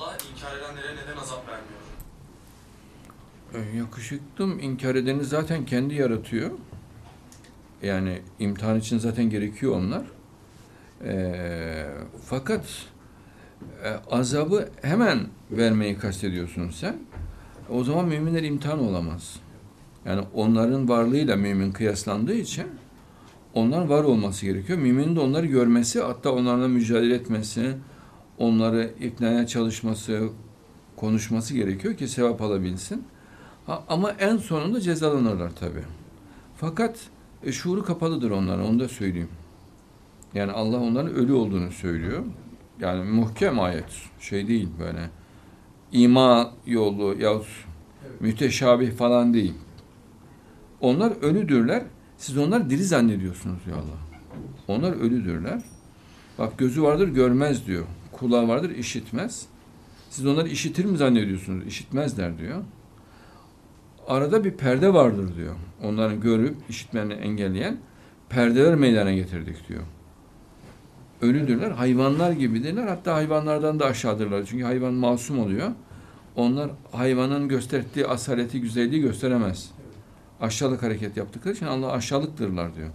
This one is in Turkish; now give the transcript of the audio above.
Allah inkar edenlere neden azap vermiyor? E, Yakışıklım inkar edeni zaten kendi yaratıyor. Yani imtihan için zaten gerekiyor onlar. E, fakat e, azabı hemen vermeyi kastediyorsun sen. O zaman müminler imtihan olamaz. Yani onların varlığıyla mümin kıyaslandığı için onların var olması gerekiyor. Müminin de onları görmesi, hatta onlarla mücadele etmesi, onları iknaya çalışması, konuşması gerekiyor ki sevap alabilsin. Ha, ama en sonunda cezalanırlar tabi. Fakat e, şuuru kapalıdır onların, onu da söyleyeyim. Yani Allah onların ölü olduğunu söylüyor. Yani muhkem ayet, şey değil böyle. İma yolu yahut müteşabih falan değil. Onlar ölüdürler. Siz onlar diri zannediyorsunuz diyor Allah. Onlar ölüdürler. Bak gözü vardır görmez diyor. Kulağı vardır işitmez. Siz onları işitir mi zannediyorsunuz? İşitmezler diyor. Arada bir perde vardır diyor. Onların görüp işitmeni engelleyen perdeler meydana getirdik diyor. Ölüdürler, hayvanlar gibidirler. Hatta hayvanlardan da aşağıdırlar. Çünkü hayvan masum oluyor. Onlar hayvanın gösterdiği asaleti, güzelliği gösteremez. Aşağılık hareket yaptıkları için Allah aşağılıktırlar diyor.